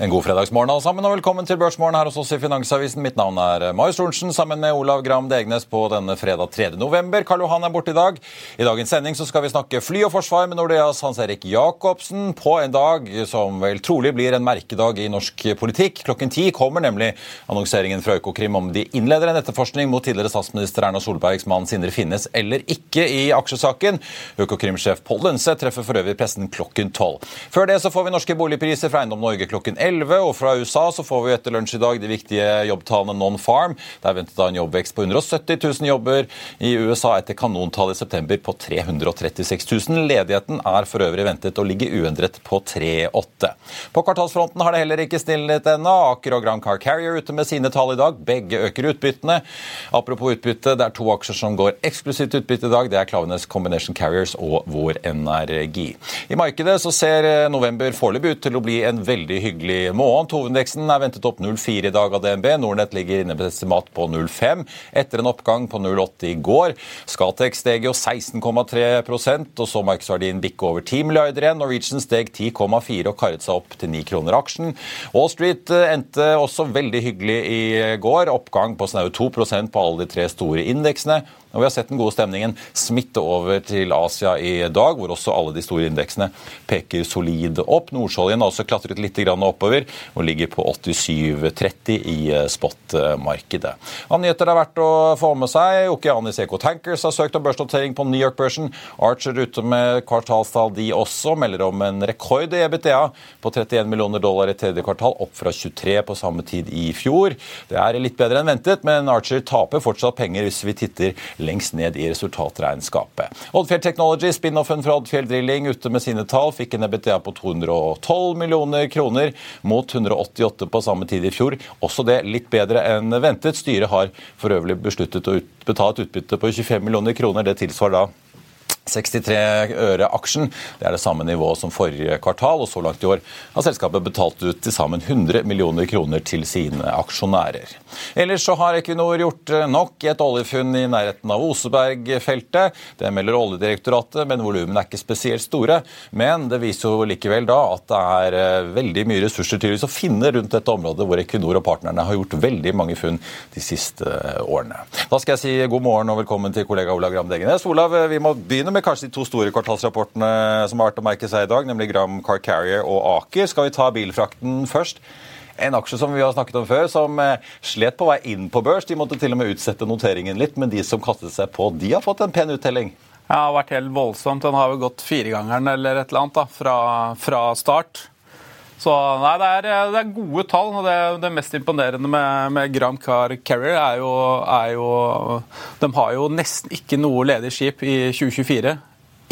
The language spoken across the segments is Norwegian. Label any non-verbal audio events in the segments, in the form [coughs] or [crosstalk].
En god fredagsmorgen alle sammen, og velkommen til Børsmorgen her hos oss i Finansavisen. Mitt navn er Marius Thorensen, sammen med Olav Gram Degnes på denne fredag 3. november. Karl Johan er borte i dag. I dagens sending så skal vi snakke fly og forsvar med Nordeas Hans Erik Jacobsen på en dag som vel trolig blir en merkedag i norsk politikk. Klokken ti kommer nemlig annonseringen fra Økokrim om de innleder en etterforskning mot tidligere statsminister Erna Solbergs mann Sindre Finnes eller ikke i aksjesaken. Økokrim-sjef Pål Lønseth treffer for øvrig pressen klokken tolv. Før det så får vi norske boligpriser fra Eiendom Norge klokken 11. 11. Og fra USA så får vi etter lunsj i dag de viktige jobbtallene Non-Farm. Der venter da en jobbvekst på 170 000 jobber i USA etter kanontallet i september på 336 000. Ledigheten er for øvrig ventet å ligge uendret på 3,8. På kvartalsfronten har det heller ikke stillet ennå. Aker og Grand Car Carrier ute med sine tall i dag. Begge øker utbyttene. Apropos utbytte, det er to aksjer som går eksklusivt utbytte i dag. Det er Klavenes Combination Carriers og Vår Energi. I markedet så ser november foreløpig ut til å bli en veldig hyggelig måned. Hovedindeksen er ventet opp 0,4 i dag av DNB. Nordnett ligger inne med estimat på 0,5 etter en oppgang på 0,8 i går. Scatec steg jo 16,3 og så markedsverdien bikke over 10 milliarder igjen. Norwegian steg 10,4 og karret seg opp til 9 kroner aksjen. Wall Street eh, endte også veldig hyggelig i går. Oppgang på snaue 2% på alle de tre store indeksene. Og vi har sett den gode stemningen smitte over til Asia i dag, hvor også alle de store indeksene peker solid opp. Nordsjøoljen har også klatret litt oppover og ligger på 87,30 i eh, spot-markedet. Av nyheter det er verdt å få med seg. Okeanis Eco Tankers har søkt om børsnotering på New York-børsen. Archer ute med kvartalstall, de også, melder om en rekord i EBTA på 31 millioner dollar i tredje kvartal, opp fra 23 på samme tid i fjor. Det er litt bedre enn ventet, men Archer taper fortsatt penger hvis vi titter lengst ned i resultatregnskapet. Oddfjell Technology, spin-offen fra Oddfjell Drilling, ute med sine tall, fikk en EBTA på 212 millioner kroner mot 188 på samme tid i fjor. Også det litt bedre enn ventet. Styret har for øvrig besluttet å betale et utbytte på 25 millioner kroner. Det tilsvarer da 63 øre aksjen. Det er det samme nivået som forrige kvartal, og så langt i år har selskapet betalt ut til sammen 100 millioner kroner til sine aksjonærer. Ellers så har Equinor gjort nok i et oljefunn i nærheten av Oseberg-feltet. Det melder Oljedirektoratet, men volumene er ikke spesielt store. Men det viser jo likevel da at det er eh, veldig mye ressurser til å finne rundt dette området hvor Equinor og partnerne har gjort veldig mange funn de siste årene. Da skal jeg si god morgen og velkommen til kollega Olav Gram Degenes. Olav, vi må begynne med med kanskje de to store kvartalsrapportene som har vært å merke seg i dag, nemlig Gram Car Carrier og Aker. Skal vi ta bilfrakten først? En aksje som vi har snakket om før, som eh, slet på vei inn på børs. De måtte til og med utsette noteringen litt, men de som kastet seg på, de har fått en pen uttelling. Ja, det har vært helt voldsomt. Den har jo gått firegangeren eller et eller annet da, fra, fra start. Så nei, det er, det er, gode tall. og Det, det mest imponerende med, med Gram Car Carrier er jo, er jo, De har jo nesten ikke noe ledig skip i 2024.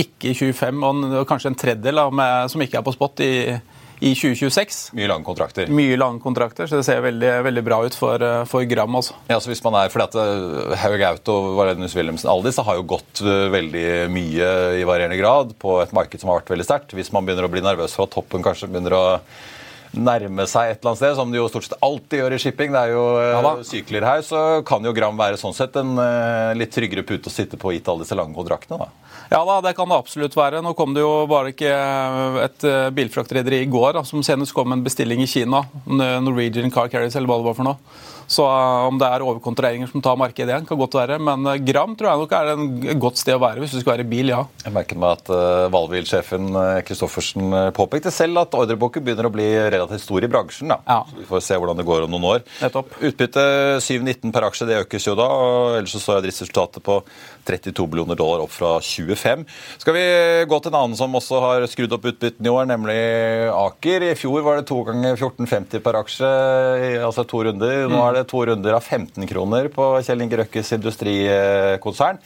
Ikke i 2025, og kanskje en tredjedel som ikke er på spot i 2024 i 2026. Mye lange kontrakter. Mye lange kontrakter, så det ser veldig, veldig bra ut for, eh, for Gram. også. Ja, så hvis man er, fordi at eh, Haug Auto, Valenius Wilhelmsen, alle disse har jo gått eh, veldig mye i varierende grad på et marked som har vært veldig sterkt. Hvis man begynner å bli nervøs for at toppen kanskje begynner å nærme seg et eller annet sted, som det jo stort sett alltid gjør i shipping. Det er jo eh, Ja sykler her, så kan jo Gram være sånn sett en eh, litt tryggere pute å sitte på gitt alle disse lange kontraktene. da. Ja da, det kan det absolutt være. Nå kom det jo bare ikke et eh, bilfraktrederi i går da, som senest kom med en bestilling i Kina. Norwegian Car Carriers, eller hva det var for noe. Så eh, om det er overkontraheringer som tar markedet igjen, kan godt være. Men eh, Gram tror jeg nok er et godt sted å være hvis du skal være i bil, ja. Jeg merker meg at uh, Valvil-sjefen eh, Kristoffersen eh, påpekte selv at ordreboken begynner å bli relativt stor i bransjen. da. Ja. Så vi får se hvordan det går om noen år. Nettopp. Utbytte 7,19 per aksje, det økes jo da. og Ellers så står driftsresultatet på 32 millioner dollar opp fra 25. Skal vi gå til en annen som også har skrudd opp utbyttene i år, nemlig Aker. I fjor var det to ganger 14,50 per aksje, altså to runder. Nå er det to runder av 15 kroner på Kjell Inge Røkkes industrikonsern.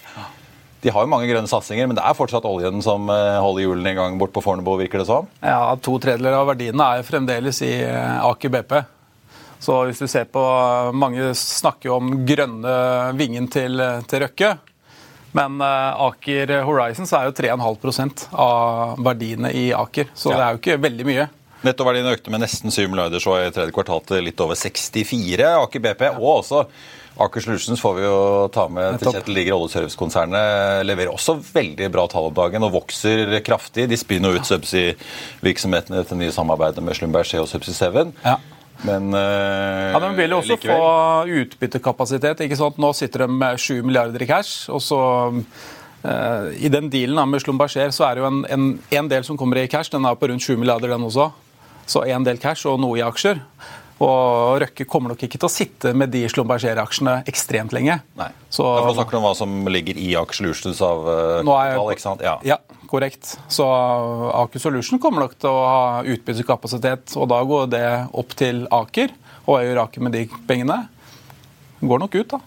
De har jo mange grønne satsinger, men det er fortsatt oljen som eh, holder hjulene i gang bort på Fornebu, virker det som. Ja, To tredjedeler av verdiene er jo fremdeles i eh, Aker BP. Så hvis du ser på Mange snakker jo om grønne vingen til, til Røkke. Men eh, Aker Horizons er jo 3,5% av verdiene i Aker. Så det er jo ikke veldig mye. Nettoverdiene økte med nesten 7 milliarder så i tredje kvartal til litt over 64. Aker BP og også Aker Solutions får vi jo ta med til. Kjetil Ligger. Oljeservicekonsernet leverer også veldig bra tall om dagen og vokser kraftig. De spyr nå ut subsea-virksomhetene til nye samarbeidet med Slumberg og Subsea 7. Ja. Men øh, Ja, De vil jo også likevel. få utbyttekapasitet. ikke sant? Nå sitter de med 7 milliarder i cash. og så eh, I den dealen med Slumberger så er det jo en, en, en del som kommer i cash. Den er på rundt 7 milliarder, den også. Så en del cash og noe i aksjer. Og Røkke kommer nok ikke til å sitte med de Slumberger-aksjene ekstremt lenge. Nei. Så, Ja, for Nå snakker du om hva som ligger i Aker Solutions av eh, kapital, ikke sant? Ja. Ja, korrekt. Så Aker Solution kommer nok til å ha utbyttekapasitet, og da går det opp til Aker. Og hva gjør Aker med de pengene? Går nok ut, da.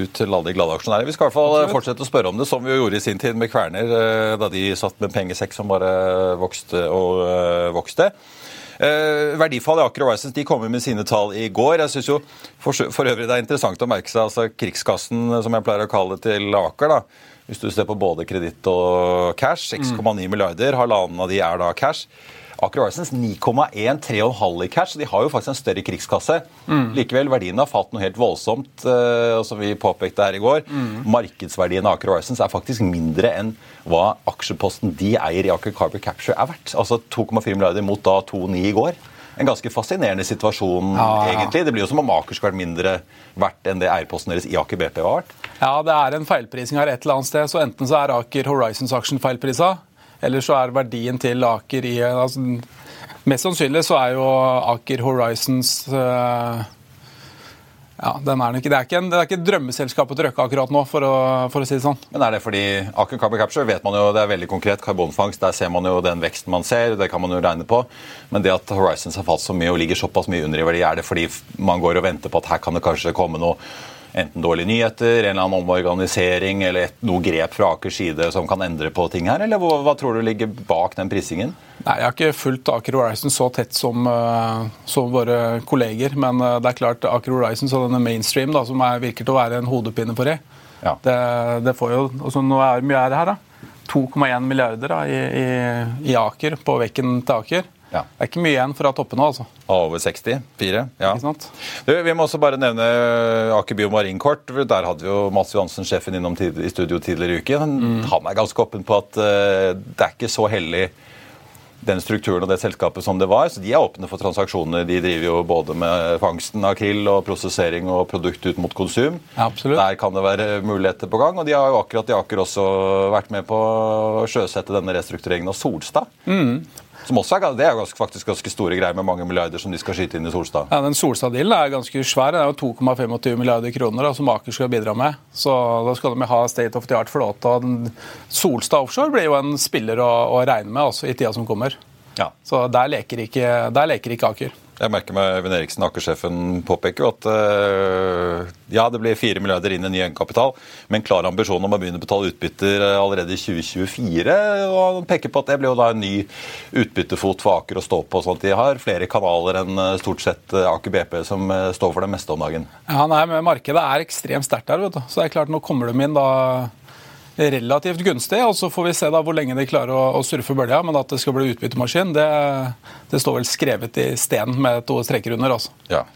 ut til alle de glade aksjonærer. Vi skal i hvert fall Absolutt. fortsette å spørre om det, som vi gjorde i sin tid med Kverner, eh, da de satt med pengesekk som bare vokste og eh, vokste. Eh, verdifall i Aker Horizons de kommer med sine tall i går. Jeg synes jo for, for øvrig det er interessant å merke seg altså krigskassen, som jeg pleier å kalle det til Aker. da. Hvis du ser på både kreditt og cash, 6,9 milliarder, halvannen av de er da cash. Aker Horizons 9,1, 3,5 i cash. så De har jo faktisk en større krigskasse. Likevel, verdiene har falt noe helt voldsomt, uh, som vi påpekte her i går. Markedsverdien av Aker Horizons er faktisk mindre enn hva aksjeposten de eier i Aker Carbon Capture er verdt. Altså 2,4 milliarder mot da 2,9 i går. En ganske fascinerende situasjon, Ja, ja. egentlig. Det blir jo som om Aker skulle vært mindre verdt enn det eierposten deres i Aker BP var verdt. Ja, det er en feilprising her et eller annet sted. Så enten så er Aker Horizons-aksjen feilprisa, eller så er verdien til Aker i altså, Mest sannsynlig så er jo Aker Horizons uh, ja, den er nok, det, er ikke en, det er ikke drømmeselskapet til Røkke akkurat nå, for å, for å si det sånn. Men er det fordi Aker Carbon Capture vet man jo, det er veldig konkret, karbonfangst, der ser man jo den veksten man ser, det kan man jo regne på. Men det at Horizons har falt så mye og ligger såpass mye under i verdi, er det fordi man går og venter på at her kan det kanskje komme noe enten dårlige nyheter, en eller annen omorganisering eller et, noe grep fra Akers side som kan endre på ting her, eller hva, hva tror du ligger bak den prisingen? Nei, Jeg har ikke fulgt Aker Horizons så tett som, eh, som våre kolleger, men eh, det er klart Aker Horizons og denne mainstream da, som er, virker til å være en hodepine for dem. Ja. Det, det får jo, altså Nå er det mye ære her, da? 2,1 milliarder da, i, i, i Aker, på vekken til Aker. Ja. Det er ikke mye igjen fra toppene, altså. Over 60? Fire? Ja. Du, vi må også bare nevne Aker Bio Marinkort. Der hadde vi jo Mats Johansen, sjefen, innom tid, i studio tidligere i uken. Mm. Han er ganske åpen på at uh, det er ikke så hellig den strukturen og det selskapet som det var. Så de er åpne for transaksjoner. De driver jo både med fangsten av krill og prosessering og produkt ut mot konsum. Ja. Der kan det være muligheter på gang. Og de har jo akkurat i Aker også vært med på å sjøsette denne restruktureringen av Solstad. Mm. Som også er, det er ganske, faktisk ganske store greier med mange milliarder som de skal skyte inn i Solstad. Ja, den Solstad-dealen er ganske svær. Det er jo 2,25 milliarder kroner da, som Aker skal bidra med. Så da skal de ha state of the art flåte. Solstad Offshore blir jo en spiller å, å regne med også i tida som kommer. Ja. Så der leker ikke, der leker ikke Aker. Jeg merker meg Øyvind Eriksen, Aker-sjefen, påpeker jo at øh, ja, det blir 4 milliarder inn i ny egenkapital, men klar ambisjon om å begynne å betale utbytter øh, allerede i 2024. og Han peker på at det blir jo da en ny utbyttefot for Aker å stå på. sånn at De har flere kanaler enn øh, stort sett Aker BP, som står for det meste om dagen. Ja, nei, men Markedet er ekstremt sterkt der. vet du. Så det er klart, nå kommer de inn da relativt gunstig. og Så får vi se da hvor lenge de klarer å, å surfe bølja. Men at det skal bli utbyttemaskin, det, det står vel skrevet i sten med to streker under. altså. Ja.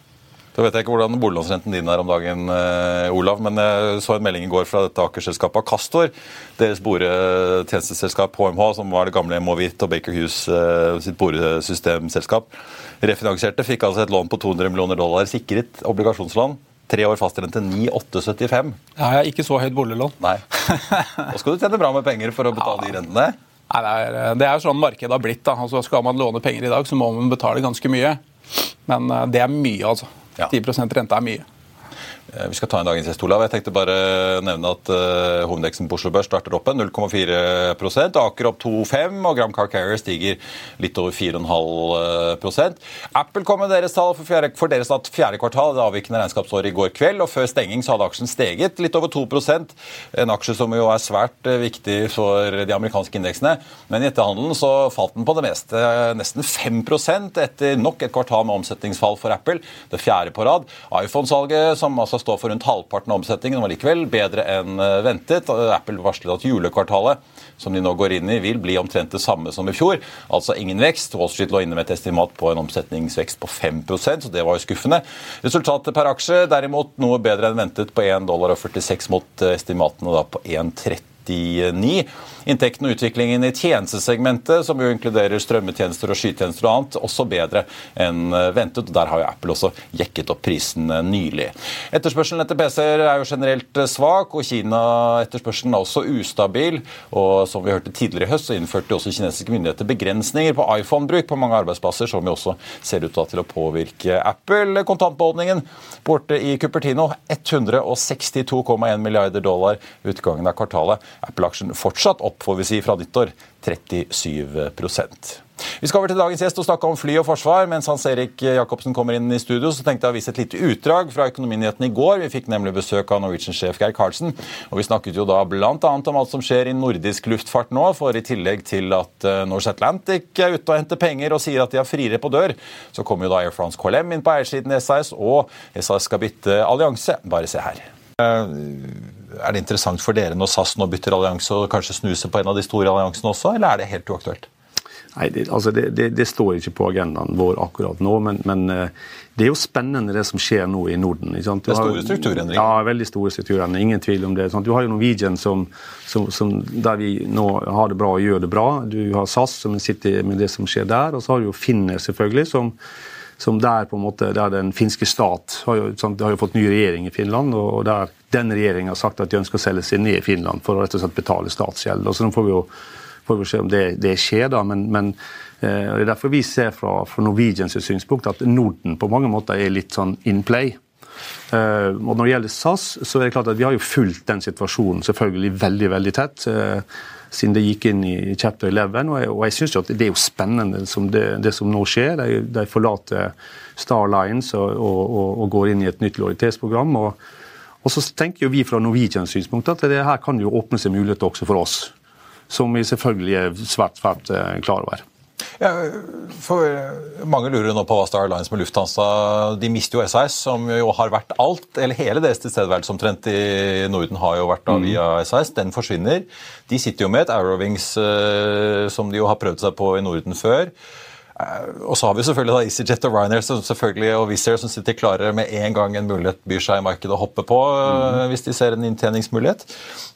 Da vet jeg ikke hvordan boliglånsrenten din er om dagen, eh, Olav, men jeg så en melding i går fra dette akerselskapet Castor. Deres boretjenesteselskap HMH, som var det gamle Movit og Baker Hughes eh, sitt boresystemselskap, refinansierte, fikk altså et lån på 200 millioner dollar sikret obligasjonslån. Tre år fastrente 9,875. Ja, jeg har ikke så høyt boliglån. Nei. Da skal du tjene bra med penger for å betale de rentene. Nei, det er, det er sånn markedet har blitt. da. Altså, skal man låne penger i dag, så må man betale ganske mye. Men eh, det er mye, altså. Ja. 10 rente er mye. Eh, Vi skal ta en dagens gjest, Olav. Jeg tenkte bare nevne at uh, hovedindeksen på Oslo Børs starter opp 0,4 Aker opp 2,5 og Gram Car Carrier stiger litt over 4,5% Apple kom med deres tall for, fjerde, for deres fjerde kvartal, det avvikende regnskapsåret i går kveld. og Før stenging så hadde aksjen steget litt over 2% En aksje som jo er svært uh, viktig for de amerikanske indeksene. Men i etterhandelen så falt den på det meste, nesten 5% etter nok et kvartal med omsetningsfall for Apple. Det fjerde på rad. iPhone-salget, som altså står for rundt halvparten av omsetningen, var likevel bedre enn eh, ventet. Apple varslet at julekvartalet som de nå går inn i, vil bli omtrent det samme som i fjor. Altså ingen vekst. Wall Street lå inne med et estimat på en omsetningsvekst på 5% så det var jo skuffende. Resultatet per aksje derimot noe bedre enn ventet på 1,46 dollar mot eh, estimatene da på 1,30. 1999. Inntektene og utviklingen i tjenestesegmentet, som jo inkluderer strømmetjenester og skytjenester og annet, også bedre enn ventet. og Der har jo Apple også jekket opp prisen nylig. Etterspørselen etter PC-er er jo generelt svak, og Kina-etterspørselen er også ustabil. og Som vi hørte tidligere i høst, så innførte også kinesiske myndigheter begrensninger på iPhone-bruk på mange arbeidsplasser, som jo også ser ut til å påvirke Apple. Kontantbeholdningen borte i Cupertino 162,1 milliarder dollar utgangen av kvartalet. Apple-aksjen fortsatt opp, får vi si, fra nyttår. 37% Vi skal over til dagens gjest og snakke om fly og forsvar. Mens Hans Erik Jacobsen kommer inn i studio, så tenkte jeg å vise et lite utdrag fra Økonominyhetene i går. Vi fikk nemlig besøk av Norwegian-sjef Geir Karlsen. Og vi snakket jo da bl.a. om alt som skjer i nordisk luftfart nå. For i tillegg til at eh, Norse Atlantic er ute og henter penger og sier at de har friere på dør, så kommer jo da Air France KLM inn på eiersiden i SAS, og SAS skal bytte allianse. Bare se her. Eh, er det interessant for dere når SAS nå bytter allianse og kanskje snuser på en av de store alliansene også, eller er det helt uaktuelt? Nei, det, altså det, det, det, står ikke på agendaen vår akkurat nå, men, men, eh, det er jo spennende det som skjer nå i Norden. det er store strukturendringer? Ja, veldig store strukturendringer. Ingen tvil om det. Sant? Du har jo Norwegian som, som, som, der vi nå har det bra og gjør det bra. Du har SAS som sitter med det som skjer der. Og så har du jo Finner, selvfølgelig, som, som der på en måte, der den finske stat har jo, sant, har jo fått ny regjering i Finland. og der den regjeringa har sagt at de ønsker å selge seg ned i Finland for å rett og slett betale statsgjeld. Og så nå får vi jo får vi se om det, det skjer, da. Men, men eh, det er derfor vi ser fra, fra Norwegians synspunkt at Norden på mange måter er litt sånn in play. Uh, og Når det gjelder SAS, så er det klart at vi har jo fulgt den situasjonen selvfølgelig veldig veldig tett. Uh, siden det gikk inn i chapter 11. Og jeg, og jeg syns det er jo spennende som det, det, som nå skjer. De, de forlater Star Lines og, og, og, går inn i et nytt lojalitetsprogram. og og så tenker jo vi fra Norwegians synspunkt at det her kan jo åpne seg muligheter også for oss. Som vi selvfølgelig er svært, svært eh, klar over. Ja, for Mange lurer nå på hva Star Alliance med Lufthansa De mister jo SAS, som jo har vært alt, eller hele deres tilstedeværelse omtrent i Norden har jo vært da mm. via SAS. Den forsvinner. De sitter jo med et Arrowings eh, som de jo har prøvd seg på i Norden før. Eh, og så har vi selvfølgelig da EasyJet og Ryanair som selvfølgelig, og Wizz Air som sitter klare med en gang en mulighet byr seg i markedet å hoppe på mm. hvis de ser en inntjeningsmulighet.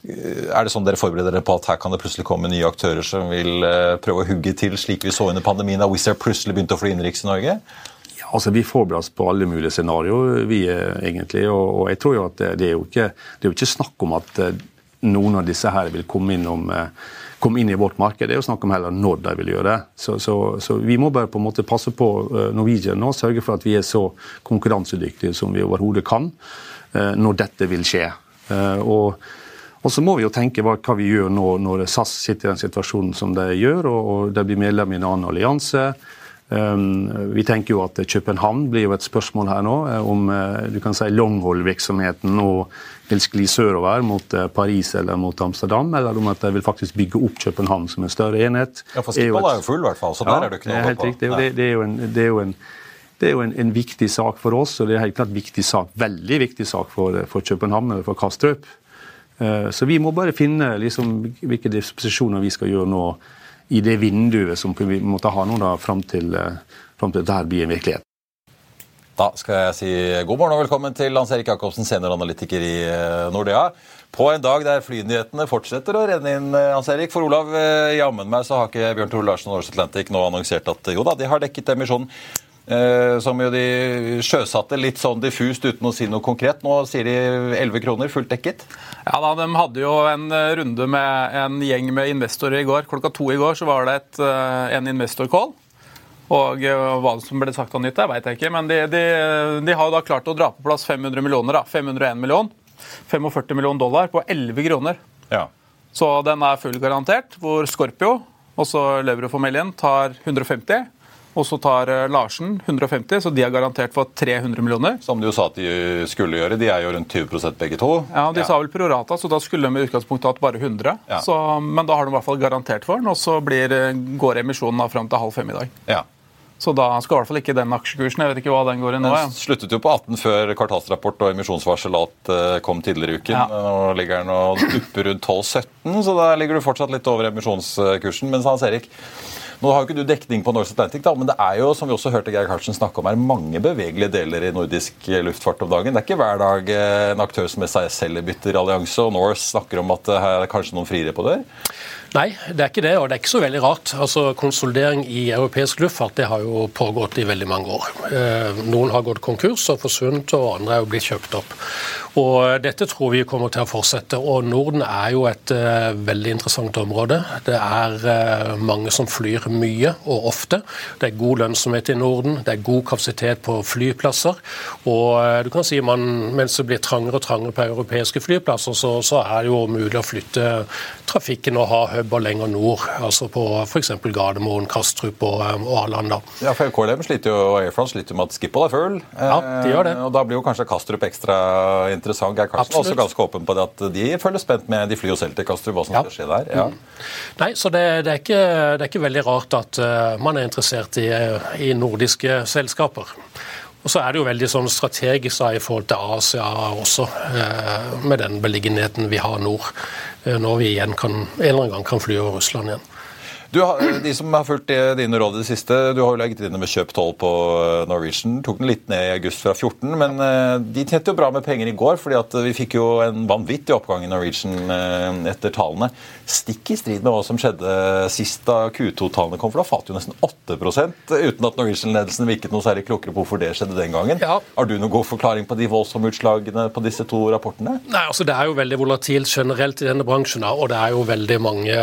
Eh, er det sånn dere forbereder dere på at her kan det plutselig komme nye aktører som vil prøve å hugge til, slik vi så under pandemien da Wizz Air plutselig begynte å fly innenriks i Norge? Ja, altså Vi forbereder oss på alle mulige scenarioer, vi egentlig. Og, og, jeg tror jo at det, det, er jo ikke, det er jo ikke snakk om at noen av disse her vil komme innom eh, komme inn i vårt marked. Det er jo snakk om heller når de vil gjøre det. Så, så, så, vi må bare på en måte passe på eh, Norwegian nå, sørge for at vi er så konkurransedyktige som vi overhodet kan eh, når dette vil skje. Eh, og, og så må vi jo tenke hva, hva vi gjør nå når SAS sitter i den situasjonen som de gjør, og, og de blir medlem i en annen allianse. Um, vi tenker jo at København blir jo et spørsmål her nå, om du kan si longhold-virksomheten og vil skli sørover mot eh, Paris eller mot Amsterdam, eller om at de vil faktisk bygge opp København som en større enhet. Ja, for Skippal er jo full, i hvert fall. Så ja, der er det ikke noe å holde på. Det, det, det, er jo, en, det er jo, en, det er jo en, en, viktig sak for oss, og det er helt klart viktig sak, veldig viktig sak for, for København eller for Kastrup. Eh, så vi må bare finne liksom, hvilke disposisjoner vi skal gjøre nå i det vinduet som vi måtte ha nå da, fram til, eh, fram til dette blir en virkelighet. Da skal jeg si god morgen og velkommen til Hans Erik Jacobsen, senioranalytiker i eh, Nordea. På en dag der flynyhetene fortsetter å renne inn, Hans Erik. For Olav, jammen meg så har ikke Bjørn Tore Larsen og Norse Atlantic nå annonsert at jo da, de har dekket emisjonen. Eh, som jo de sjøsatte litt sånn diffust uten å si noe konkret. Nå sier de 11 kroner, fullt dekket? Ja da, De hadde jo en eh, runde med en gjeng med investorer i går. Klokka to i går så var det et, eh, en investor-call. Og hva som ble sagt av nytt, det vet jeg ikke. Men de, de, de har da klart å dra på plass 500 millioner. da, 501 million. 45 millioner dollar på 11 kroner. Ja. Så den er full garantert. Hvor Scorpio, også Leverud-familien, tar 150. Og så tar eh, Larsen 150, så de er garantert for 300 millioner. Som du jo sa at de skulle gjøre. De er jo rundt 20 begge to. Ja, De ja. sa vel prorata, så da skulle de i utgangspunktet hatt bare 100. Ja. Så, men da har de i hvert fall garantert for den, og så blir, eh, går emisjonen fram til halv fem i dag. Ja. Så da skal i hvert fall ikke den aksjekursen. Jeg vet ikke hva den går i nå. Den sluttet jo på 18 før kvartalsrapport og emisjonsvarsel alt eh, kom tidligere i uken. Ja. Nå ligger den og dupper rundt 12-17, så da ligger du fortsatt litt over emisjonskursen. Mens Hans Erik, nå har jo ikke du dekning på Norse Atlantic, da, men det er jo, som vi også hørte Geir Karlsen snakke om, er mange bevegelige deler i nordisk luftfart om dagen. Det er ikke hver dag eh, en aktør som SAS selv bytter allianse, og Norse snakker om at her er kanskje noen friere på dør? Nei, det er ikke det, og det er ikke så veldig rart. Altså, Konsolidering i europeisk luftfart det har jo pågått i veldig mange år. Eh, noen har gått konkurs og forsvunnet, og andre er jo blitt kjøpt opp. Og Dette tror vi kommer til å fortsette. og Norden er jo et uh, veldig interessant område. Det er uh, mange som flyr mye og ofte. Det er god lønnsomhet i Norden, det er god kapasitet på flyplasser. Og du kan si man, Mens det blir trangere og trangere på europeiske flyplasser, så, så er det jo mulig å flytte trafikken og ha huber lenger nord. altså På f.eks. Gardermoen, Kastrup og, og Arlanda. Ja, for KLM sliter jo, og Air sliter med at Schiphol er full. Ja, de gjør det. Og Da blir jo kanskje Kastrup ekstra interessant interessant. Karsten Absolutt. også ganske åpen på det at de følger spent med. De flyr jo selv til Kastrup, hva som ja. skal skje der. Ja. Mm. Nei, så det, det, er ikke, det, er ikke, veldig rart at uh, man er interessert i, i nordiske selskaper. Og så er det jo veldig sånn strategisk da, i forhold til Asia også, eh, med den beliggenheten vi har nord. Eh, når vi igjen kan, en eller annen gang kan fly over Russland igjen. Du, de som har fulgt dine råd i det siste, du har jo legget inn med kjøp 12 på eh, Norwegian. Tok den litt ned i august fra 14, men eh, de tjente jo bra med penger i går. fordi at vi fikk jo en vanvittig oppgang i Norwegian eh, etter tallene. Stikk i strid med hva som skjedde sist da Q2-tallene kom, for da falt jo nesten 8% uten at Norwegian-ledelsen virket noe særlig klokere på hvorfor det skjedde den gangen. Ja. Har du noen god forklaring på de voldsomme utslagene på disse to rapportene? Nei, altså Det er jo veldig volatilt generelt i denne bransjen, og det er jo veldig mange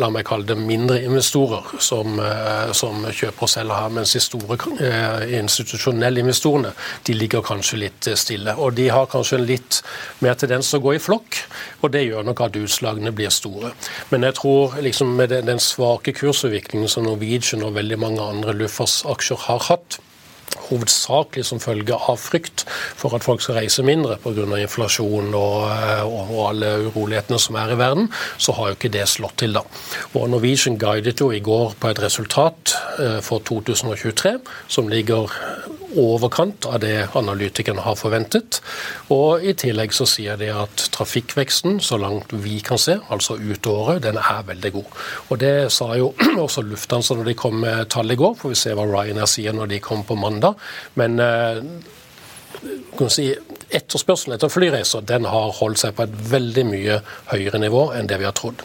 la meg kalle det mindre investorer som, eh, som kjøper og selger her, mens de store eh, institusjonelle investorene de ligger kanskje litt eh, stille. Og de har kanskje en litt mer tendens til å gå i flokk, og det gjør nok at utslagene blir store. Men jeg tror liksom med den svake kursutviklingen som Norwegian og veldig mange andre luftfartsaksjer har hatt, hovedsakelig som følge av frykt for at folk skal reise mindre pga. inflasjon eh, og, og, alle urolighetene som er i verden, så har jo ikke det slått til, da. Og Norwegian guidet jo i går på et resultat eh, for 2023 som ligger overkant av det analytikerne har forventet. Og I tillegg så sier de at trafikkveksten, så langt vi kan se, altså ut året, den er veldig god. Og Det sa jo [clears throat] også Lufthansa når de kom med tall i går. Får vi se hva Ryanair sier når de kommer på mandag. Men eh, si, etterspørselen etter flyreiser den har holdt seg på et veldig mye høyere nivå enn det vi har trodd.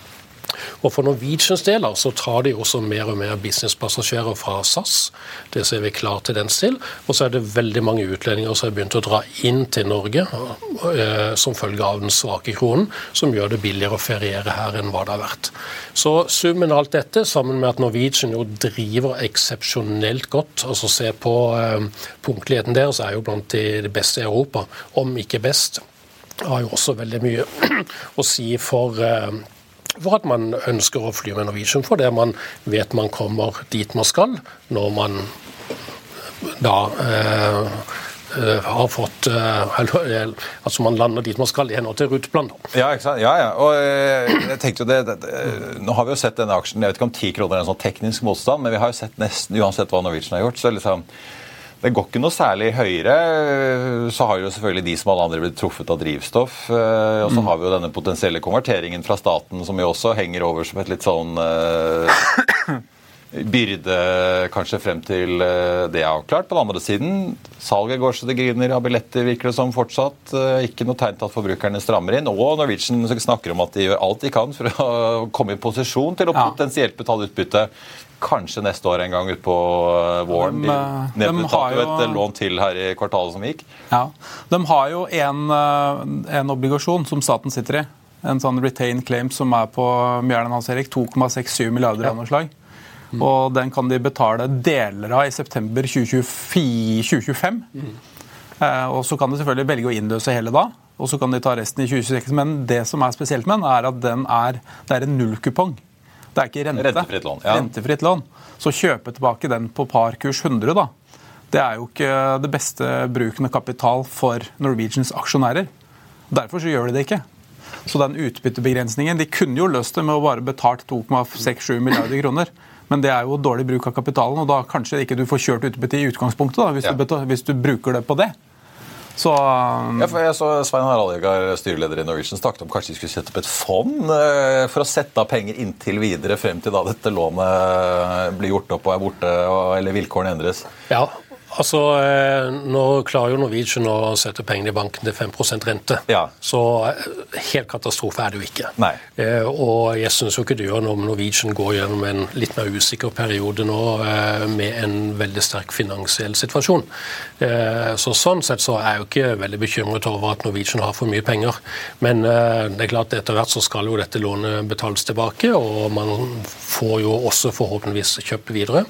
Og For Norwegians deler så tar de også mer og mer businesspassasjerer fra SAS. Det ser vi klar tendens til. Og så er det veldig mange utlendinger som har begynt å dra inn til Norge eh, som følge av den svake kronen, som gjør det billigere å feriere her enn hva det har vært. Så summen av alt dette, sammen med at Norwegian jo driver eksepsjonelt godt, altså se på eh, punktligheten deres, er jo blant de beste i Europa, om ikke best har jo også veldig mye [clears throat] å si for eh, for at man ønsker å fly med Norwegian, fordi man vet man kommer dit man skal når man da eh, eh har fått eh, Altså man lander dit man skal i henhold til ruteplanen. Ja, ikke sant? ja, ja. Og eh, jeg tenkte jo det, det, Nå har vi jo sett denne aksjen Jeg vet ikke om ti kroner er en sånn teknisk motstand, men vi har jo sett nesten uansett hva Norwegian har gjort. så liksom Det går ikke noe særlig høyere. Så har jo selvfølgelig de som alle andre blitt truffet av drivstoff. eh, Og så har vi jo denne potensielle konverteringen fra staten som jo også henger over som et litt sånn eh, byrde kanskje frem til eh, det er avklart. På den andre siden, salget går så det griner av billetter, virker det som fortsatt. Eh, Ikke noe tegn til at forbrukerne strammer inn. Og Norwegian snakker om at de gjør alt de kan for å [laughs] komme i posisjon til å potensielt betale utbytte. Kanskje neste år en gang utpå våren. De, De eh, de har jo et eh, lån til her i kvartalet som gikk. Ja. De har jo en, eh, en obligasjon som staten sitter i. En sånn retained claim som er på den hans, Erik, 2,67 milliarder anslag. Og den kan de betale deler av i september 2024 2025. Eh, og så kan de selvfølgelig velge å innløse hele da. Og så kan de ta resten i 2026. Men det som er spesielt med den, er at den er, det er en nullkupong. Det er ikke rente. Rentefritt lån, ja. Rentefritt lån. Så kjøpe tilbake den på par kurs 100, da. Det er jo ikke det beste bruken av kapital for Norwegians aksjonærer. Derfor så gjør de det ikke. Så den utbyttebegrensningen De kunne jo løst det med å bare betalt 2,67 milliarder kroner. Men det er jo dårlig bruk av kapitalen, og da kanskje ikke du får kjørt utbytte i utgangspunktet. da, hvis, Ja. du, betal- hvis du bruker det på det. Så Ja, for jeg så Svein Harald Egard, styreleder i Norwegian, snakket om kanskje de skulle sette opp et fond eh, for å sette av penger inntil videre frem til da dette lånet blir gjort opp og er borte, og, eller vilkårene endres. Ja, altså eh, Nå klarer jo Norwegian å sette pengene i banken til 5% rente. Ja. Så eh, helt katastrofe er det jo ikke. Nei. Eh, Og jeg syns jo ikke det gjør noe om Norwegian går gjennom en litt mer usikker periode nå med en veldig sterk finansiell situasjon. Så sånn sett så er jeg jo ikke veldig bekymret over at Norwegian har for mye penger. Men det er klart etter hvert så skal jo dette lånet betales tilbake, og man får jo også forhåpentligvis kjøpt videre.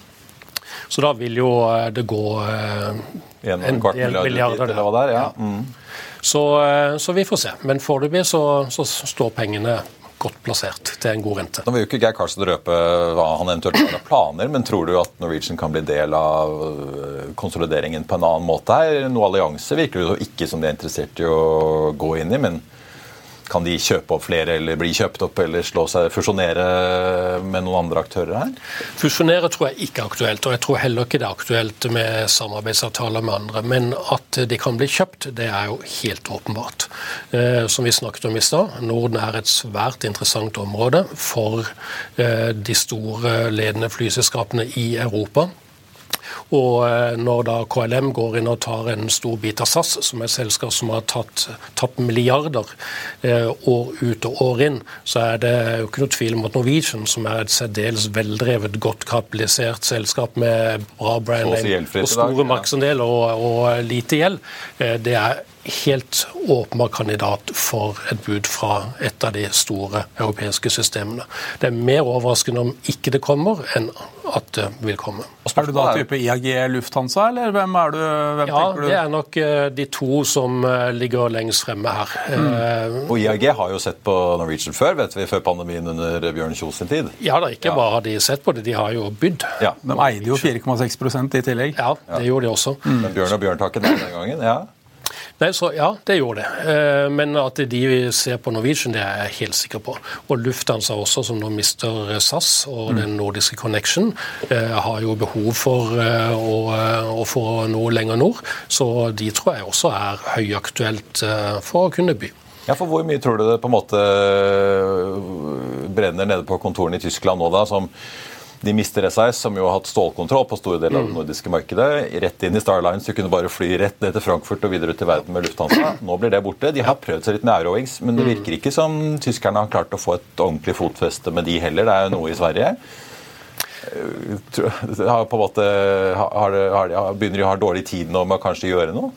Så da vil jo eh, det gå eh, En, En del milliard milliarder, der. eller hva det er. Ja. Mm. så, eh, så vi får se. Men foreløpig så, så står pengene godt plassert til en god rente. Nå vil jo ikke Geir Karlsen røpe hva han eventuelt har av planer, men tror du at Norwegian kan bli del av konsolideringen på en annen måte her? Noe allianse virker det jo ikke som de er interessert i å gå inn i, men kan de kjøpe opp flere, eller bli kjøpt opp, eller slå seg, fusjonere med noen andre aktører her? Fusjonere tror jeg ikke er aktuelt, og jeg tror heller ikke det er aktuelt med samarbeidsavtaler med andre. Men at de kan bli kjøpt, det er jo helt åpenbart. Eh, som vi snakket om i stad, Norden er et svært interessant område for eh, de store ledende flyselskapene i Europa. Og eh, når da KLM går inn og tar en stor bit av SAS, som er et selskap som har tatt, tatt milliarder eh, år ut og år inn, så er det jo ikke noe tvil om at Norwegian, som er et særdeles veldrevet, godt kapitalisert selskap med bra brand og store markedsandeler og, og lite gjeld, eh, det er helt åpenbar kandidat for et bud fra et av de store europeiske systemene. Det er mer overraskende om ikke det kommer, enn at det vil komme. Er du da type IAG Lufthansa, eller hvem er du? Hvem Ja, du? det er nok eh, de to som eh, ligger lengst fremme her. Mm. Og IAG har jo sett på Norwegian før, vet vi, før pandemien under Bjørn Kjos sin tid. Ja da, ikke bare har de sett på det, de har jo bydd. Ja, De eide jo 4,6% i tillegg. Ja, det gjorde de også. men Bjørn og Bjørn tar ikke den gangen. ja. Nei, så Ja, det gjorde det. Eh, Men at de ser på Norwegian, det er jeg helt sikker på. Og Lufthansa også, som nå mister SAS og den nordiske connection, eh, har jo behov for eh, å, å få noe lenger nord. Så de tror jeg også er høyaktuelt eh, for å kunne by. Ja, for Hvor mye tror du det på en måte brenner nede på kontorene i Tyskland nå, da? som de mister SAS, som jo har hatt stålkontroll på store deler av det nordiske markedet. Rett inn i Starlines. Du kunne bare fly rett ned til Frankfurt og videre ut i verden med Lufthansa. Nå blir det borte. De har prøvd seg litt med Eurowings, men det virker ikke som tyskerne har klart å få et ordentlig fotfeste med de heller. Det er jo noe i Sverige. Eh, har på en måte, har, har, har, begynner de å ha dårlig tid nå med å kanskje gjøre noe?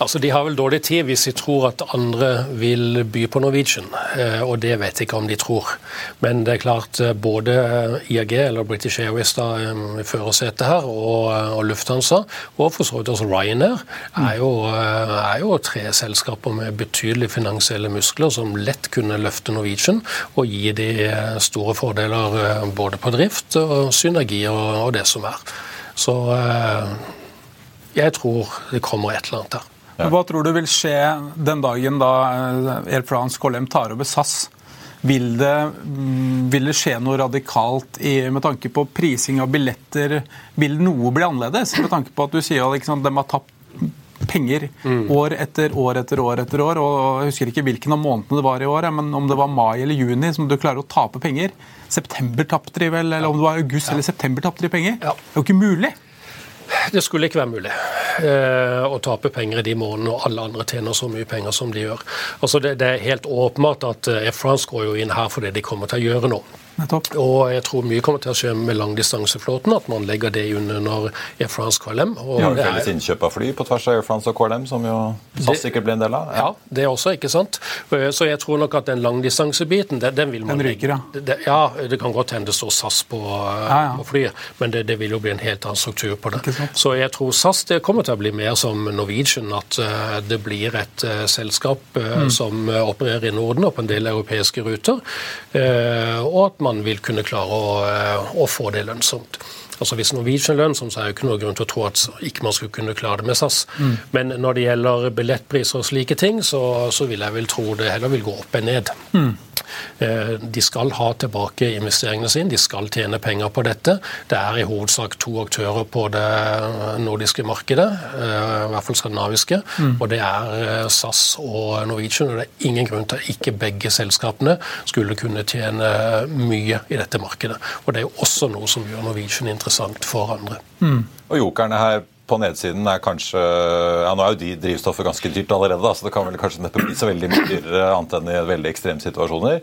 Altså, De har vel dårlig tid hvis de tror at andre vil by på Norwegian, eh, og det vet jeg ikke om de tror. Men det er klart eh, både IAG, eller British Airways, da, eh, førersetet her, og, eh, og Lufthansa, og for så vidt også Ryanair, er jo, eh, er jo tre selskaper med betydelige finansielle muskler som lett kunne løfte Norwegian og gi de eh, store fordeler eh, både på drift og synergi og, og det som er. Så eh, jeg tror det kommer et eller annet her. Hva tror du vil skje den dagen da eh, Air France KLM tar over SAS? Vil det, mm, vil det skje noe radikalt i, med tanke på prising av billetter? Vil noe bli annerledes? Med tanke på at du sier at de har tapt penger mm. år etter år etter år. etter år, og Jeg husker ikke hvilken av månedene det var i år, men om det var mai eller juni som du klarer å tape penger. September tapte de vel, eller om det var august ja. eller september tapte de penger. Ja. Det er jo ikke mulig. Det skulle ikke være mulig eh, å tape penger i de månedene og alle andre tjener så mye penger som de gjør. Altså det, det er helt åpenbart at eh, Air France går jo inn her for det de kommer til å gjøre noe. Nettopp. Og jeg tror mye kommer til å skje med langdistanseflåten, at man legger det under Air France KLM. Og ja, felles innkjøp av fly på tvers av Air France og KLM, som jo SAS sikkert blir en del av? Ja. ja, det også, ikke sant. Så jeg tror nok at den langdistansebiten, den, den vil man Den ryker, ja. Det, ja, det kan godt hende det står SAS på, ja, ja. på flyet, men det, det, vil jo bli en helt annen struktur på det. Så jeg tror SAS det kommer til å bli mer som Norwegian, at uh, det blir et selskap mm. som opererer i Norden og på en del europeiske ruter, og at man man vil kunne klare å, eh, å få det lønnsomt. Altså Hvis Norwegian er lønnsomt, så er det ikke noe grunn til å tro at ikke man skulle kunne klare det med SAS. Mm. Men når det gjelder billettpriser og slike ting, så, så, vil jeg vel tro det heller vil gå opp enn ned. Mm. Eh, de skal ha tilbake investeringene sine, de skal tjene penger på dette. Det er i hovedsak to aktører på det nordiske markedet, eh, i hvert fall skandinaviske. Mm. Og det er eh, SAS og Norwegian. Og det er ingen grunn til at ikke begge selskapene skulle kunne tjene mye i dette markedet. Og det er jo også noe som gjør Norwegian interessant for andre. Mm. Og jokerne her på nedsiden er kanskje ja Nå er jo de drivstoffet ganske dyrt allerede, da, så det kan vel kanskje neppe bli så veldig mye dyrere annet enn i veldig ekstreme situasjoner.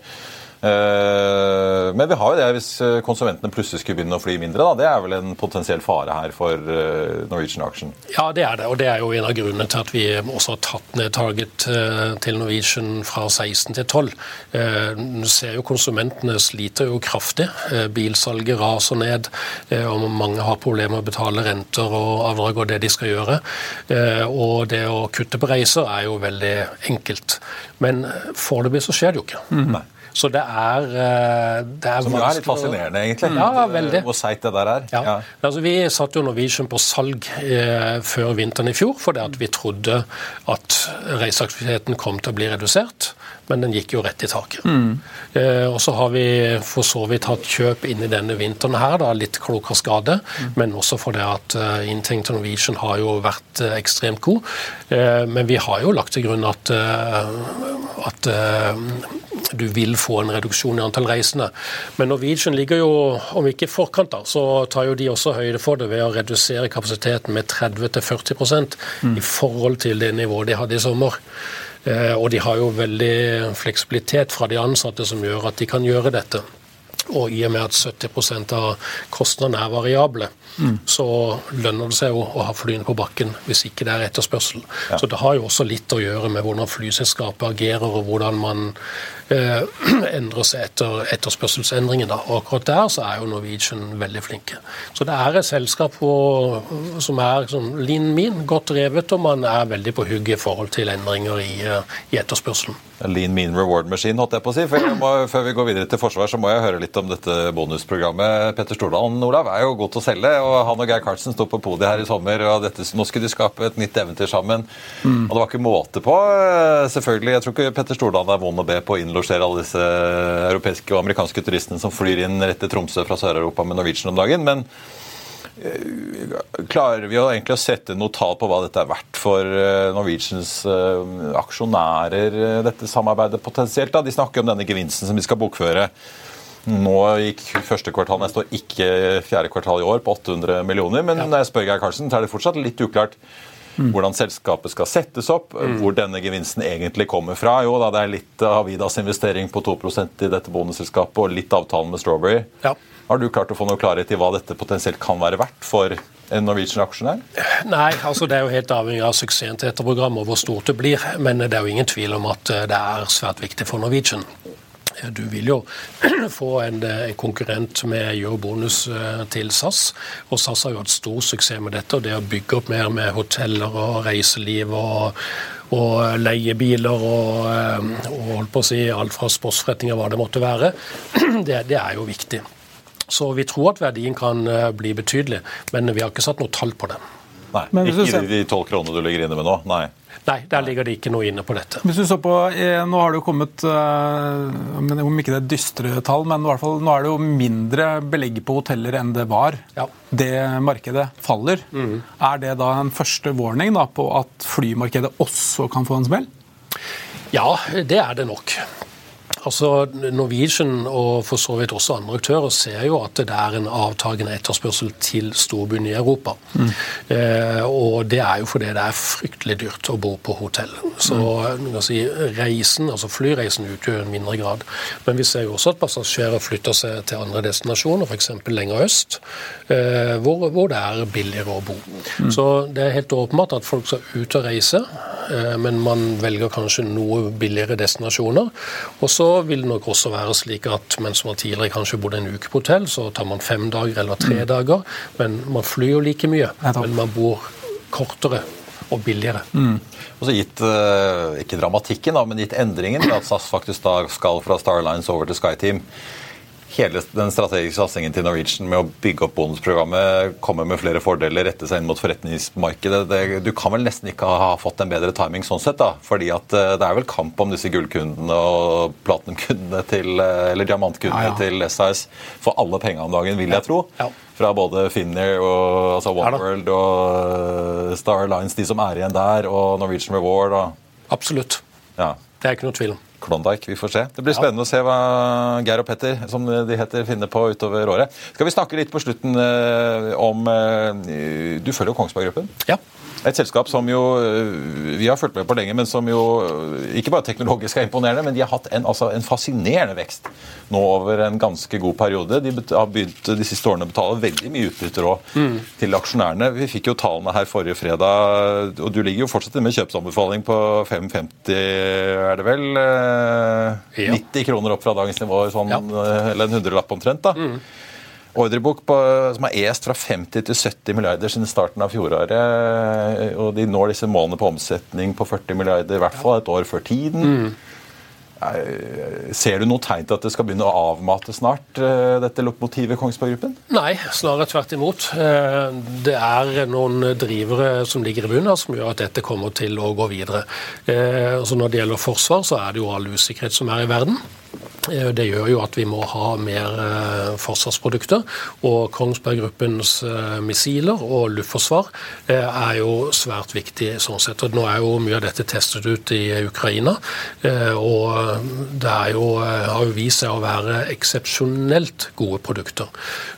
Eh, men vi har jo det hvis eh, konsumentene plutselig skulle begynne å fly mindre. Da. Det er vel en potensiell fare her for eh, Norwegian Action? Ja, det er det. Og det er jo en av grunnene til at vi også har tatt ned target til Norwegian fra 16 til 12. Du ser jo konsumentene sliter jo kraftig. Bilsalget raser ned, og mange har problemer med å betale renter og avdrag og det de skal gjøre. Og det å kutte på reiser er jo veldig enkelt. Men foreløpig så skjer det jo ikke. Mm. Nei. Så det er, eh, det er Som er litt fascinerende, egentlig. Ja, veldig. Hvor seigt det der er. Ja. ja. Altså, vi satte jo Norwegian på salg eh, før vinteren i fjor fordi at vi trodde at reiseaktiviteten kom til å bli redusert men den gikk jo rett i taket. Mm. Eh, og så har vi for så vidt hatt kjøp inn i denne vinteren her, da, litt klok av skade, mm. men også fordi at uh, inntekten til Norwegian har jo vært uh, ekstremt god. Eh, men vi har jo lagt til grunn at, uh, at du vil få en reduksjon i antall reisende. Men Norwegian ligger jo, om ikke i forkant, da, så tar jo de også høyde for det ved å redusere kapasiteten med 30-40 mm. i forhold til det nivået de hadde i sommer. Eh, og de har jo veldig fleksibilitet fra de ansatte som gjør at de kan gjøre dette. Og i og med at 70 av kostnadene er variable, mm. så lønner det seg jo å ha flyene på bakken hvis ikke det er etterspørsel. Ja. Så det har jo også litt å gjøre med hvordan flyselskapet agerer, og hvordan man eh, [clears throat] endrer seg etter etterspørselsendringen. Da. Og akkurat der så er jo Norwegian veldig flinke. Så det er et selskap hvor, som er sånn lean min, godt drevet, og man er veldig på hugget i forhold til endringer i, eh, i etterspørselen. Lean mean reward machine, holdt jeg på å si. For må, før vi går videre til forsvar, så må jeg høre litt om dette bonusprogrammet. Petter Stordalen Olav, er jo god til å selge, og han og Geir Karlsen sto på podiet her i sommer, og dette, nå skulle de skape et nytt eventyr sammen. Mm. Og det var ikke måte på, eh, selvfølgelig. Jeg tror ikke Petter Stordalen er vond å be på å innlosjere alle disse europeiske og amerikanske turistene som flyr inn rett til Tromsø fra Sør-Europa med Norwegian om dagen. men Klarer vi egentlig å sette noe tall på hva dette er verdt for eh, Norwegians aksjonærer, dette samarbeidet potensielt? Da? De snakker om denne gevinsten som de skal bokføre. Nå gikk første kvartal neste år, ikke fjerde kvartal i år, på 800 millioner. Men når jeg spør Geir Karlsen, så er det fortsatt litt uklart Mm. Hvordan selskapet skal settes opp, mm. hvor denne gevinsten egentlig kommer fra. Jo da, det er litt av Avidas investering på 2% i dette bonusselskapet og litt avtalen med Strawberry. Ja. Har du klart å få noe klarhet i hva dette potensielt kan være verdt for en Norwegian-aksjonær? Nei, altså det er jo helt avhengig av suksessen til dette programmet og hvor stort det blir. Men det er jo ingen tvil om at det er svært viktig for Norwegian. Du vil jo [clears throat] få en, en konkurrent med Eurobonus eh, til SAS. Og SAS har jo hatt stor suksess med dette. og Det å bygge opp mer med hoteller og reiseliv og, og leiebiler og, eh, og, holdt på å si alt fra sportsforretninger, hva det måtte være, [clears throat] det, det er jo viktig. Så vi tror at verdien kan eh, bli betydelig, men vi har ikke satt noe tall på det. Nei, Men hvis Ikke de tolv kronene du ligger inne med nå. Nei. Nei, der ligger det ikke noe inne på dette. Hvis du så på, eh, Nå har det jo kommet eh, Om ikke det er dystre tall, men i hvert fall, nå er det jo mindre belegg på hoteller enn det var. Ja. Det markedet faller. Er det da en første warning da, på at flymarkedet også kan få en smell? Ja, det er det nok. Altså, Norwegian og for så vidt også andre aktører ser jo at det er en avtagende etterspørsel til storbyene i Europa. Eh, og det er jo fordi det er fryktelig dyrt å bo på hotell. Så mm. si, reisen, altså flyreisen utgjør en mindre grad. Men vi ser jo også at passasjerer flytter seg til andre destinasjoner, f.eks. lenger øst, eh, hvor, hvor det er billigere å bo. Så det er helt åpenbart at folk skal ut og reise, eh, men man velger kanskje noe billigere destinasjoner. Og så vil det nok også være slik at mens man tidligere kanskje bodde en uke på hotell, så tar man fem dager eller tre dager. Men man flyr jo like mye, men man bor kortere og billigere. Og så gitt, eh, ikke dramatikken, da, men gitt endringen at SAS faktisk da skal fra Starlines over til SkyTeam. Hele den strategiske satsingen til Norwegian med å bygge opp bonusprogrammet, komme med flere fordeler, rette seg inn mot forretningsmarkedet det, Du kan vel nesten ikke ha fått en bedre timing sånn sett, da. Fordi at eh, det er vel kamp om disse gullkundene og platinumkundene til eh, Eller diamantkundene Ja, ja. til SAS for alle penga om dagen, vil jeg tro. Ja. Fra både Finnair og altså. OneWorld og Star Starlines, de som er igjen der, og Norwegian Reward og Absolutt. ja, Det er ikke noe tvil om. Klondyke. Vi får se. Det blir spennende å se hva Geir og Petter, som de heter, finner på utover året. Skal vi snakke litt på slutten eh, om eh, Du følger jo Kongsberg Gruppen. Ja. Et selskap som jo eh, vi har fulgt med på lenge, men som jo eh, ikke bare teknologisk er imponerende, men de har hatt en, altså, en fascinerende vekst nå over en ganske god periode. De har begynt de siste årene å betale veldig mye utbytter òg til aksjonærene. Vi fikk jo tallene her forrige fredag, og du ligger jo fortsatt med kjøpsanbefaling på 5,50, er det vel? Eh, Ja. 90 kroner opp fra dagens nivå, sånn, Ja. eller en hundrelapp omtrent. da. Ordrebok på, som har est fra 50 til 70 milliarder siden starten av fjoråret. Og de når disse målene på omsetning på 40 milliarder, i hvert fall et år før tiden. Mm. Ser du noe tegn til at det skal begynne å avmate snart, eh, dette lokomotivet Kongsberg Gruppen? Nei, snarere tvert imot. Eh, Det er noen drivere som ligger i bunnen her, som gjør at dette kommer til å gå videre. Eh, altså Når det gjelder forsvar, så er det jo all usikkerhet som er i verden. Eh, Det gjør jo at vi må ha mer eh, forsvarsprodukter. Og Kongsberg Gruppens eh, missiler og luftforsvar er jo svært viktig sånn sett. Og nå er jo mye av dette testet ut i Ukraina. Og det jo, har jo vist seg å være eksepsjonelt gode produkter.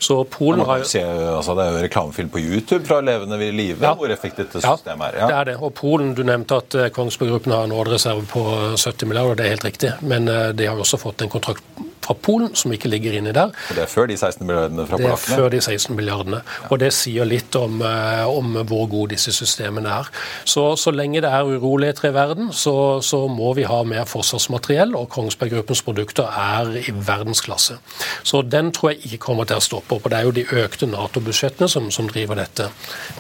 Så Polen har jo altså det er jo reklamefilm på YouTube fra Levende ved live, Ja. hvor effektivt dette Ja, systemet er. det er det. Og Polen, du nevnte at Kongsberg Gruppen har en ordreserve på 70 milliarder, det er helt riktig. Men de har jo også fått en kontrakt fra Polen som ikke ligger inni der. Og det er før de 16 milliardene fra Det er polakkene. før de 16 milliardene. Og det sier litt om, eh, om hvor gode disse systemene er. Så, så lenge det er uroligheter i verden, så, så må vi ha mer forsvarsmateriell, og Kongsberg Gruppens produkter er i verdensklasse. Så den tror jeg ikke kommer til å stoppe opp. Og det er jo de økte Nato-budsjettene som, som driver dette.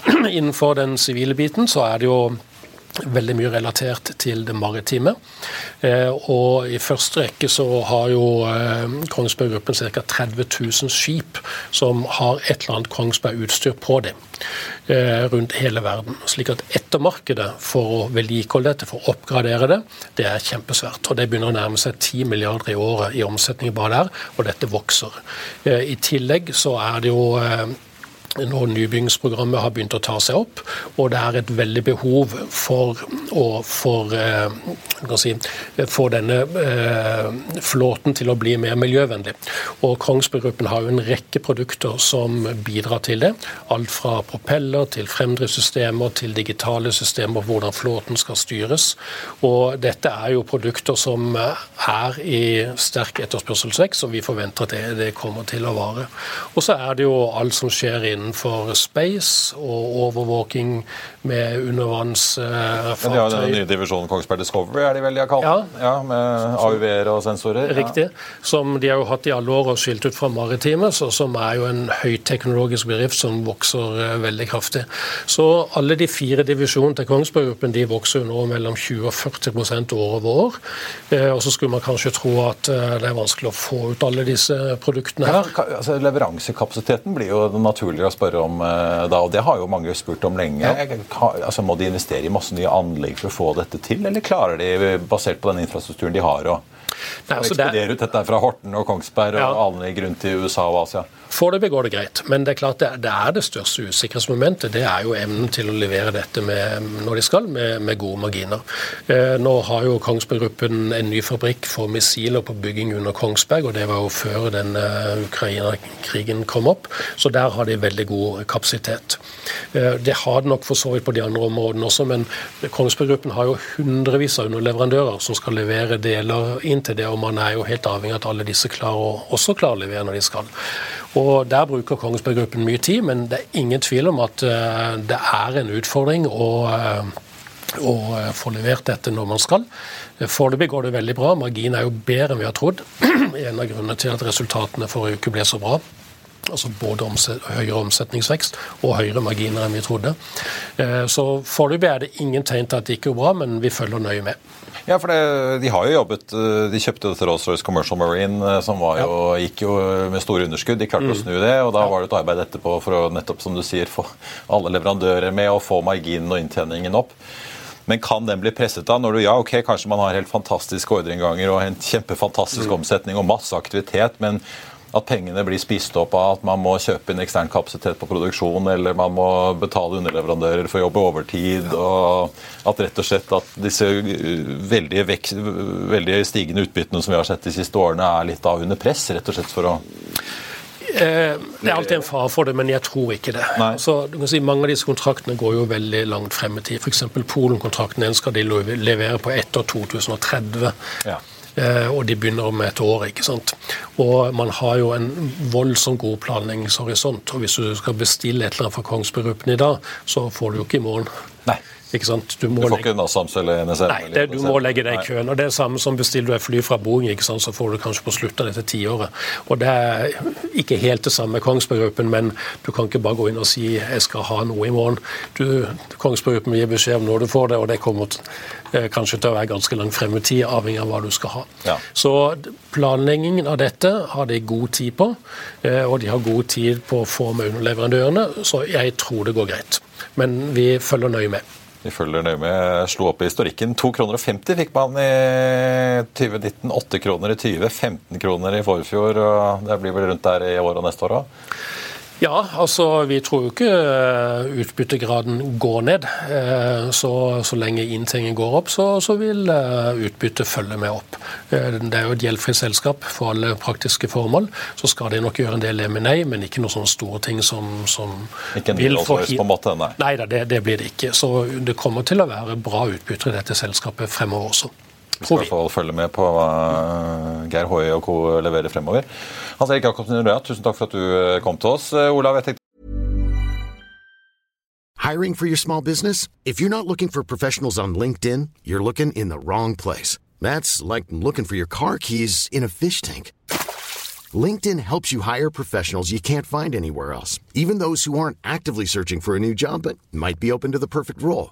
[clears throat] Innenfor den sivile biten så er det jo veldig mye relatert til det maritime. Eh, og i første rekke så har jo eh, Kongsberg Gruppen ca. 30 000 skip som har et eller annet Kongsberg-utstyr på dem eh, rundt hele verden. Slik at ettermarkedet for å vedlikeholde dette, for å oppgradere det, det er kjempesvært. Og det begynner å nærme seg 10 milliarder i året i omsetning bare der, og dette vokser. I tillegg så er det jo når nybyggingsprogrammet har begynt å ta seg opp, og det er et veldig behov for å for, eh, si, få denne eh, flåten til å bli mer miljøvennlig. Og Kongsberg Gruppen har jo en rekke produkter som bidrar til det. Alt fra propeller til fremdriftssystemer til digitale systemer, hvordan flåten skal styres. Og dette er jo produkter som er i sterk etterspørselsvekst, og vi forventer at det, det kommer til å vare. Og så er det jo alt som skjer innenfor space og overvåking med Men de har den nye divisjonen Kongsberg Discovery, er de vel de har kalt Ja. Ja, med AUV-er og sensorer. Riktig. Som de har jo hatt i alle år og skilt ut fra maritime, så, som er jo en høyteknologisk bedrift som vokser uh, veldig kraftig. Så alle de fire divisjonene til Kongsberg Gruppen de vokser jo nå mellom 20 og 40 prosent år over år. Uh, og så skulle man kanskje tro at uh, det er vanskelig å få ut alle disse produktene her. Ja, altså, leveransekapasiteten blir jo naturlig å spørre om eh, da, og det har jo mange spurt om lenge. Altså, må de investere i masse nye anlegg for å få dette til, eller klarer de, basert på den infrastrukturen de har, å Nei, altså, det- ekspedere ut dette fra Horten og Kongsberg Ja. og anlegg rundt i USA og Asia? Foreløpig går det greit, men det er klart det, det er det største usikkerhetsmomentet. Det er jo evnen til å levere dette med, når de skal, med, med gode marginer. Eh, nå har jo Kongsberg Gruppen en ny fabrikk for missiler på bygging under Kongsberg, og det var jo før den uh, Ukraina-krigen kom opp, så der har de veldig god kapasitet. Eh, det har de nok for så vidt på de andre områdene også, men Kongsberg Gruppen har jo hundrevis av underleverandører som skal levere deler inn til det, og man er jo helt avhengig av at alle disse klarer å, også klarer å levere når de skal. Og Der bruker Kongsberg Gruppen mye tid, men det er ingen tvil om at eh, det er en utfordring å, eh, å eh, få levert dette når man skal. Foreløpig går det veldig bra. Marginen er jo bedre enn vi har trodd. [clears throat] En av grunnene til at resultatene forrige uke ble så bra. Altså både høyere omsetningsvekst og høyere marginer enn vi trodde. Så foreløpig er det ingen tegn til at det ikke går bra, men vi følger nøye med. Ja, for det, De har jo jobbet, eh, de kjøpte dette Rolls-Royce Commercial Marine, eh, som var jo, gikk jo med store underskudd. De klarte å snu det, og da var det et arbeid etterpå for å nettopp, som du sier, få alle leverandører med og få marginen og inntjeningen opp. Men kan den bli presset da? Når du, ja, ok, Kanskje man har helt fantastiske ordreinnganger og en kjempefantastisk omsetning og masse aktivitet, men at pengene blir spist opp av at man må kjøpe inn ekstern kapasitet på produksjon, eller man må betale underleverandører for å jobbe overtid, og at rett og slett at disse uh, veldig, vek, veldig stigende utbyttene som vi har sett de siste årene, er litt da under press, rett og slett for å Eh, Det er alltid en fare for det, men jeg tror ikke det. Så Altså, du kan si Mange av disse kontraktene går jo veldig langt frem i tid. F.eks. Polen-kontrakten den skal de levere på etter 2030. Ja. Eh, og de begynner om et år. ikke sant? Og man har jo en voldsomt god planleggingshorisont. Og hvis du skal bestille et eller annet fra Kongsberg Gruppen i dag, så får du jo ikke i morgen. Nei. Ikke sant? Du må får legge- ikke NASAMS eller NSM? Nei, det, du må legge deg i køen. og Det er samme som bestiller du et fly fra Boeing, ikke sant? så får du kanskje på slutten av dette tiåret. Og Det er ikke helt det samme med Kongsberg Gruppen, men du kan ikke bare gå inn og si jeg skal ha noe i morgen. Du, Kongsberg Gruppen gir beskjed om når du får det, og det kommer til, eh, kanskje til å være ganske langt frem i tid, avhengig av hva du skal ha. Ja. Så planleggingen av dette har de god tid på, eh, og de har god tid på å få med underleverandørene, så jeg tror det går greit. Men vi følger nøye med. Vi følger nøye med. Slo opp i historikken. 2,50 kroner fikk man i 2019. 8 kroner i 20, 15 kroner i forfjor. og Det blir vel rundt der i år og neste år òg. Ja, altså vi tror jo ikke eh, utbyttegraden går ned. Eh, Så, så lenge inntjeningen går opp, så, så vil eh, utbyttet følge med opp. Det er jo et gjeldfritt selskap for alle praktiske formål. Så skal de nok gjøre en del M&A, men ikke noen sånne store ting som, som Ikke en del Rolls-Royce på måte, nei. Nei da, det, det blir det ikke. Så det kommer til å være bra utbytter i dette selskapet fremover også. Vi skal i hvert fall følge med på hva Geir Hoie og co. leverer fremover. Hans Erik Jacobsen tusen takk for at du eh, kom til oss. Eh, Olav, jeg tenkte Hiring for your small business? If you're not looking for professionals on LinkedIn, you're looking in the wrong place. That's like looking for your car keys in a fish tank. LinkedIn helps you hire professionals you can't find anywhere else, even those who aren't actively searching for a new job but might be open to the perfect role.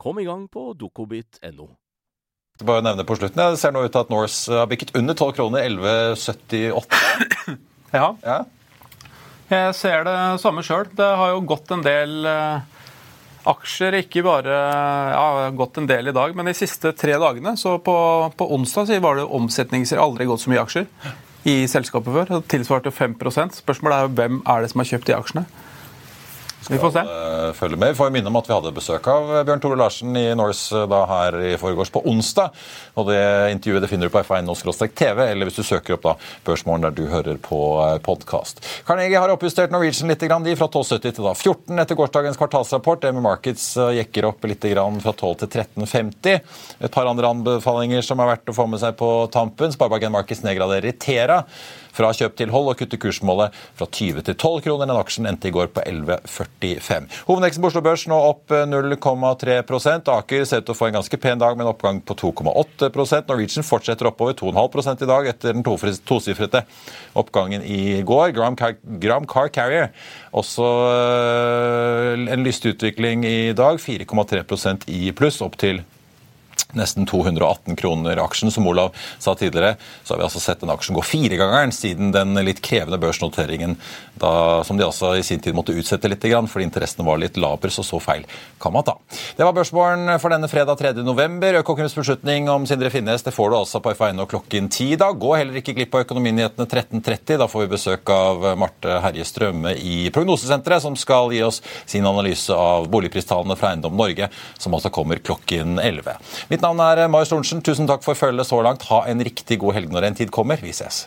Kom i gang på dokobit.no. Bare nevne på slutten, Det ser nå ut til at Norse har bikket under 12 kroner. 11,78. [coughs] Ja. Ja. Jeg ser det samme sjøl. Det har jo gått en del eh, aksjer, ikke bare ja, gått en del i dag, men de siste tre dagene. Så på, på onsdag så var det omsetningser aldri gått så mye aksjer i selskapet før. Det tilsvarte 5 Spørsmålet er jo hvem er det som har kjøpt de aksjene. Vi får se. Eh, følge med. Vi får minne om at vi hadde besøk av Bjørn Tore Larsen i Norse da her i forgårs på onsdag. Og det intervjuet det finner du på f1.no-tv, eller hvis du søker opp da Børsmorgen der du hører på podkast. Carnegie har oppjustert Norwegian litt, grann, de fra 12,70 til da 14 etter gårsdagens kvartalsrapport. Emi Markets eh, jekker opp litt grann fra 12 til 13,50. Et par andre anbefalinger som er verdt å få med seg på tampen. Sparebank1 Markets nedgraderer Itera fra kjøp til hold og kutter kursmålet fra 20 til 12 kroner. Den aksjen endte i går på 11,45. Hovedveksten på Oslo Børs nå opp 0,3% Aker ser ut til å få en ganske pen dag med en oppgang på 2,8% Norwegian fortsetter oppover 2,5 i dag etter den tosifrete oppgangen i går. Gram Car, Gram Car Carrier også øh, en lystig utvikling i dag. 4,3% i pluss, opp til nesten 218 kroner aksjen. Som Olav sa tidligere, så har vi altså sett den aksjen gå firegangeren siden den litt krevende børsnoteringen da, som de altså i sin tid måtte utsette litt fordi interessene var litt laber, så så feil kan man ta. Det var Børsmorgen for denne fredag 3. november. Økokrims beslutning om Sindre Finnes det får du altså på F1 klokken 10 da. Gå heller ikke glipp av Økonominyhetene 13.30. Da får vi besøk av Marte Herje Strømme i Prognosesenteret, som skal gi oss sin analyse av boligpristallene fra Eiendom Norge, som altså kommer klokken 11. Mitt navn er Marius Thorensen. Tusen takk for følget så langt. Ha en riktig god helg når en tid kommer. Vi ses.